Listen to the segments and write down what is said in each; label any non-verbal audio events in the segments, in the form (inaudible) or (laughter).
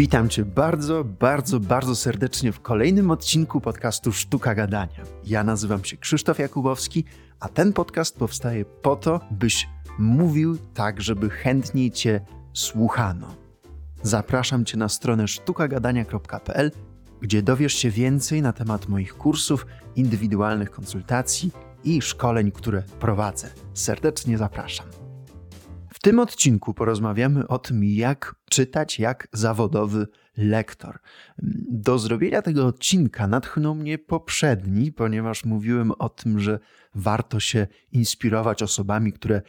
Witam Cię bardzo, bardzo, bardzo serdecznie w kolejnym odcinku podcastu Sztuka Gadania. Ja nazywam się Krzysztof Jakubowski, a ten podcast powstaje po to, byś mówił tak, żeby chętniej Cię słuchano. Zapraszam Cię na stronę sztukagadania.pl, gdzie dowiesz się więcej na temat moich kursów, indywidualnych konsultacji i szkoleń, które prowadzę. Serdecznie zapraszam. W tym odcinku porozmawiamy o tym, jak czytać jak zawodowy lektor. Do zrobienia tego odcinka natchnął mnie poprzedni, ponieważ mówiłem o tym, że warto się inspirować osobami, które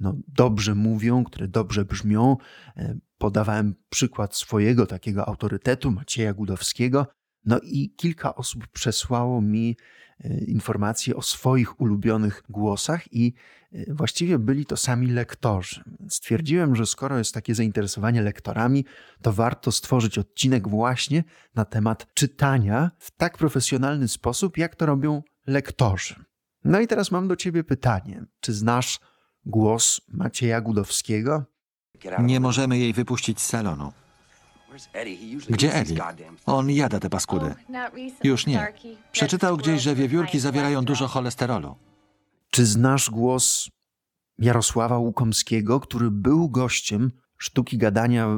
no, dobrze mówią, które dobrze brzmią. E, podawałem przykład swojego takiego autorytetu, Macieja Gudowskiego. No i kilka osób przesłało mi informacje o swoich ulubionych głosach, i e, właściwie byli to sami lektorzy. Stwierdziłem, że skoro jest takie zainteresowanie lektorami, to warto stworzyć odcinek właśnie na temat czytania w tak profesjonalny sposób, jak to robią lektorzy. No i teraz mam do ciebie pytanie: czy znasz głos Macieja Gudowskiego? Nie możemy jej wypuścić z salonu. Gdzie Eddie? On jada te paskudy. Już nie. Przeczytał gdzieś, że wiewiórki zawierają dużo cholesterolu. Czy znasz głos Jarosława Łukomskiego, który był gościem sztuki gadania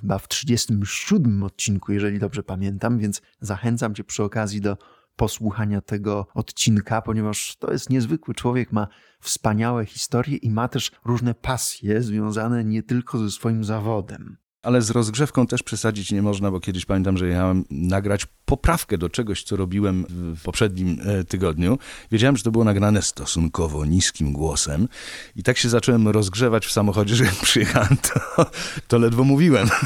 chyba w 37 odcinku, jeżeli dobrze pamiętam, więc zachęcam cię przy okazji do posłuchania tego odcinka, ponieważ to jest niezwykły człowiek, ma wspaniałe historie i ma też różne pasje związane nie tylko ze swoim zawodem. Ale z rozgrzewką też przesadzić nie można, bo kiedyś pamiętam, że jechałem nagrać poprawkę do czegoś, co robiłem w poprzednim e, tygodniu. Wiedziałem, że to było nagrane stosunkowo niskim głosem i tak się zacząłem rozgrzewać w samochodzie, (laughs) że jak przyjechałem, to, to ledwo mówiłem. (laughs)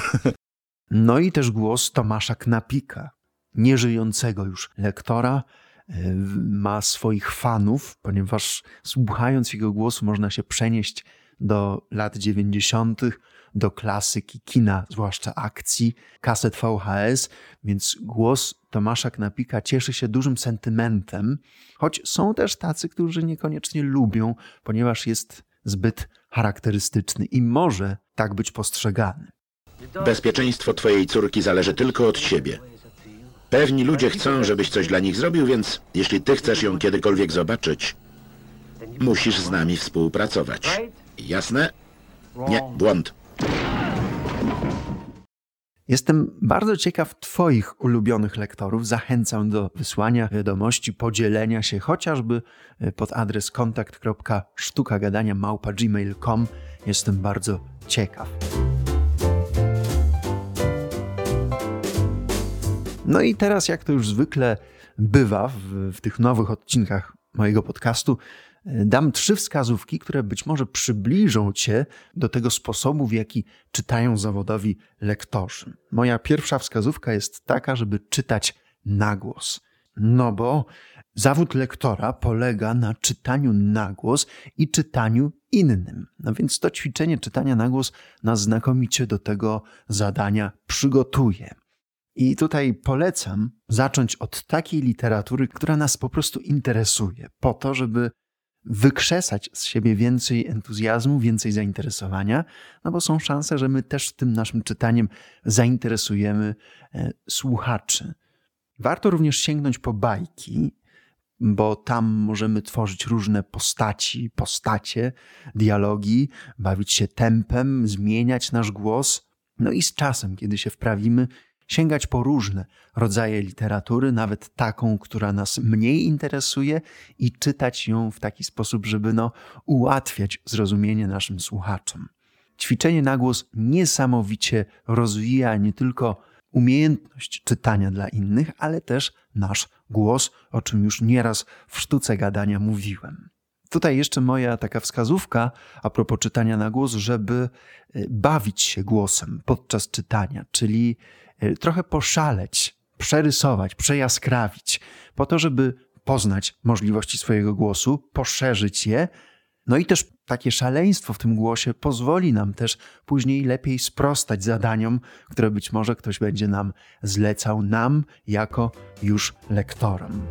No i też głos Tomasza Knapika, nieżyjącego już lektora, e, ma swoich fanów, ponieważ słuchając jego głosu można się przenieść do lat 90., do klasyki kina, zwłaszcza akcji, kaset VHS, więc głos Tomasza Knapika cieszy się dużym sentymentem, choć są też tacy, którzy niekoniecznie lubią, ponieważ jest zbyt charakterystyczny i może tak być postrzegany. Bezpieczeństwo twojej córki zależy tylko od ciebie. Pewni ludzie chcą, żebyś coś dla nich zrobił, więc jeśli ty chcesz ją kiedykolwiek zobaczyć, musisz z nami współpracować. Jasne? Nie, błąd. Jestem bardzo ciekaw Twoich ulubionych lektorów. Zachęcam do wysłania wiadomości, podzielenia się chociażby e, pod adres kontakt.sztukagadania.gmail.com. Jestem bardzo ciekaw. No i teraz, jak to już zwykle bywa w, w tych nowych odcinkach mojego podcastu, dam trzy wskazówki, które być może przybliżą Cię do tego sposobu, w jaki czytają zawodowi lektorzy. Moja pierwsza wskazówka jest taka, żeby czytać na głos. No bo zawód lektora polega na czytaniu na głos i czytaniu innym. No więc to ćwiczenie czytania na głos nas znakomicie do tego zadania przygotuje. I tutaj polecam zacząć od takiej literatury, która nas po prostu interesuje, po to, żeby wykrzesać z siebie więcej entuzjazmu, więcej zainteresowania, no bo są szanse, że my też tym naszym czytaniem zainteresujemy e, słuchaczy. Warto również sięgnąć po bajki, bo tam możemy tworzyć różne postaci, postacie, dialogi, bawić się tempem, zmieniać nasz głos. No i z czasem, kiedy się wprawimy, sięgać po różne rodzaje literatury, nawet taką, która nas mniej interesuje, i czytać ją w taki sposób, żeby no, ułatwiać zrozumienie naszym słuchaczom. Ćwiczenie na głos niesamowicie rozwija nie tylko umiejętność czytania dla innych, ale też nasz głos, o czym już nieraz w sztuce gadania mówiłem. Tutaj jeszcze moja taka wskazówka a propos czytania na głos, żeby e, bawić się głosem podczas czytania, czyli e, trochę poszaleć, przerysować, przejaskrawić, po to, żeby poznać możliwości swojego głosu, poszerzyć je. No i też takie szaleństwo w tym głosie pozwoli nam też później lepiej sprostać zadaniom, które być może ktoś będzie nam zlecał, nam jako już lektorom.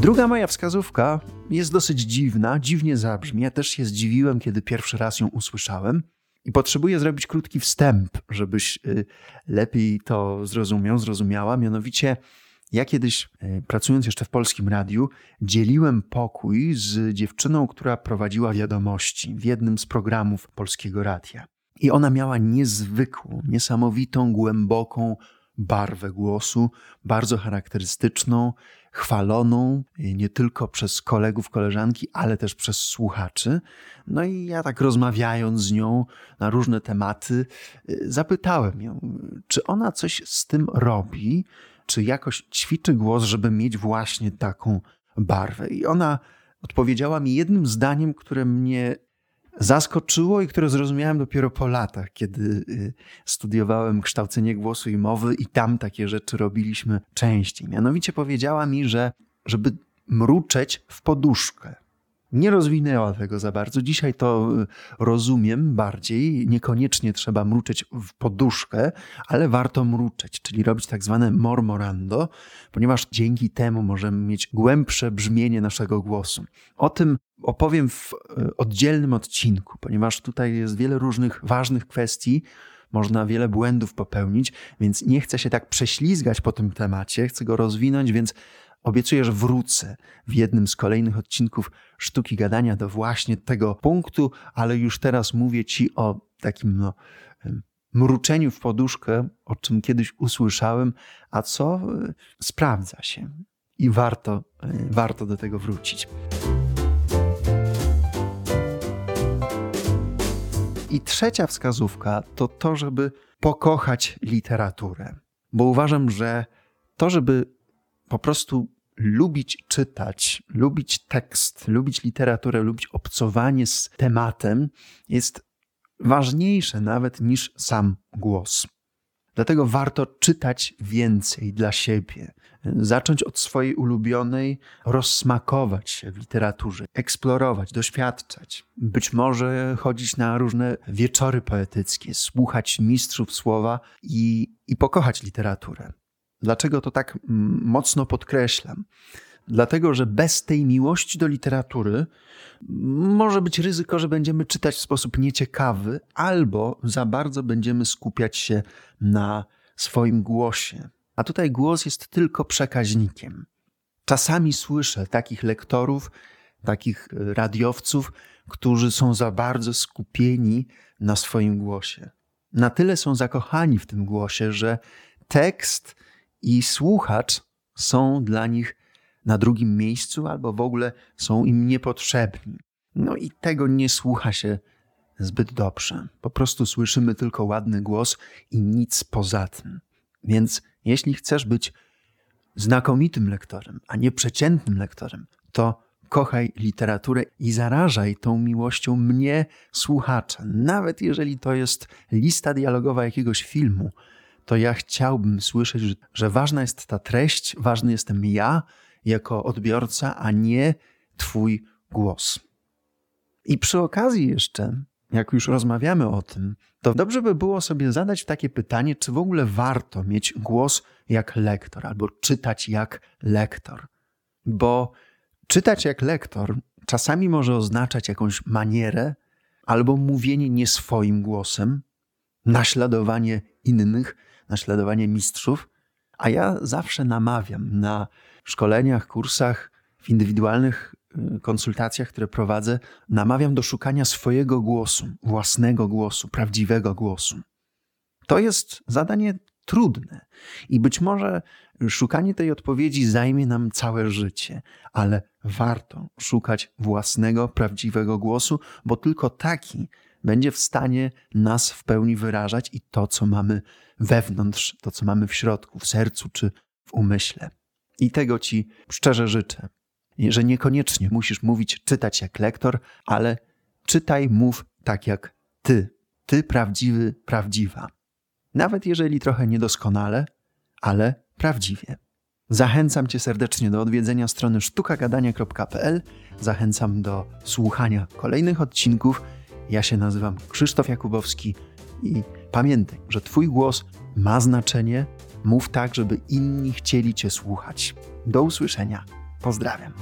Druga moja wskazówka jest dosyć dziwna, dziwnie zabrzmi. Ja też się zdziwiłem, kiedy pierwszy raz ją usłyszałem. I potrzebuję zrobić krótki wstęp, żebyś y, lepiej to zrozumiał, zrozumiała. Mianowicie, ja kiedyś, y, pracując jeszcze w polskim radiu, dzieliłem pokój z dziewczyną, która prowadziła wiadomości w jednym z programów polskiego radia. I ona miała niezwykłą, niesamowitą, głęboką barwę głosu, bardzo charakterystyczną, chwaloną nie tylko przez kolegów, koleżanki, ale też przez słuchaczy. No i ja tak rozmawiając z nią na różne tematy, y, zapytałem ją, czy ona coś z tym robi, czy jakoś ćwiczy głos, żeby mieć właśnie taką barwę. I ona odpowiedziała mi jednym zdaniem, które mnie zaskoczyło i które zrozumiałem dopiero po latach, kiedy y, studiowałem kształcenie głosu i mowy i tam takie rzeczy robiliśmy częściej. Mianowicie powiedziała mi, że żeby mruczeć w poduszkę. Nie rozwinęła tego za bardzo. Dzisiaj to y, rozumiem bardziej. Niekoniecznie trzeba mruczeć w poduszkę, ale warto mruczeć, czyli robić tak zwane mormorando, ponieważ dzięki temu możemy mieć głębsze brzmienie naszego głosu. O tym opowiem w y, oddzielnym odcinku, ponieważ tutaj jest wiele różnych ważnych kwestii, można wiele błędów popełnić, więc nie chcę się tak prześlizgać po tym temacie, chcę go rozwinąć, więc Obiecuję, że wrócę w jednym z kolejnych odcinków Sztuki Gadania do właśnie tego punktu, ale już teraz mówię Ci o takim no, mruczeniu w poduszkę, o czym kiedyś usłyszałem, a co e, sprawdza się i warto, e, warto do tego wrócić. I trzecia wskazówka to to, żeby pokochać literaturę, bo uważam, że to, żeby po prostu lubić czytać, lubić tekst, lubić literaturę, lubić obcowanie z tematem jest ważniejsze nawet niż sam głos. Dlatego warto czytać więcej dla siebie, zacząć od swojej ulubionej, rozsmakować się w literaturze, eksplorować, doświadczać. Być może chodzić na różne wieczory poetyckie, słuchać mistrzów słowa i, i pokochać literaturę. Dlaczego to tak mocno podkreślam? Dlatego, że bez tej miłości do literatury może być ryzyko, że będziemy czytać w sposób nieciekawy, albo za bardzo będziemy skupiać się na swoim głosie. A tutaj głos jest tylko przekaźnikiem. Czasami słyszę takich lektorów, takich radiowców, którzy są za bardzo skupieni na swoim głosie. Na tyle są zakochani w tym głosie, że tekst i słuchacz są dla nich na drugim miejscu albo w ogóle są im niepotrzebni. No i tego nie słucha się zbyt dobrze. Po prostu słyszymy tylko ładny głos i nic poza tym. Więc jeśli chcesz być znakomitym lektorem, a nie przeciętnym lektorem, to kochaj literaturę i zarażaj tą miłością mnie, słuchacza. Nawet jeżeli to jest lista dialogowa jakiegoś filmu, to ja chciałbym słyszeć, że, ważna jest ta treść, ważny jestem ja jako odbiorca, a nie Twój głos. I przy okazji jeszcze, jak już rozmawiamy o tym, to dobrze by było sobie zadać takie pytanie, czy w ogóle warto mieć głos jak lektor albo czytać jak lektor. Bo czytać jak lektor czasami może oznaczać jakąś manierę albo mówienie nie swoim głosem, naśladowanie innych, naśladowanie mistrzów, a ja zawsze namawiam na szkoleniach, kursach, w indywidualnych y, konsultacjach, które prowadzę, namawiam do szukania swojego głosu, własnego głosu, prawdziwego głosu. To jest zadanie trudne i być może szukanie tej odpowiedzi zajmie nam całe życie, ale warto szukać własnego, prawdziwego głosu, bo tylko taki będzie w stanie nas w pełni wyrażać i to, co mamy wewnątrz, to, co mamy w środku, w sercu czy w umyśle. I tego Ci szczerze życzę, że niekoniecznie musisz mówić, czytać jak lektor, ale czytaj, mów tak jak Ty. Ty prawdziwy, prawdziwa. Nawet jeżeli trochę niedoskonale, ale prawdziwie. Zachęcam Cię serdecznie do odwiedzenia strony sztukagadania.pl. Zachęcam do słuchania kolejnych odcinków ja się nazywam Krzysztof Jakubowski i pamiętaj, że Twój głos ma znaczenie. Mów tak, żeby inni chcieli Cię słuchać. Do usłyszenia. Pozdrawiam.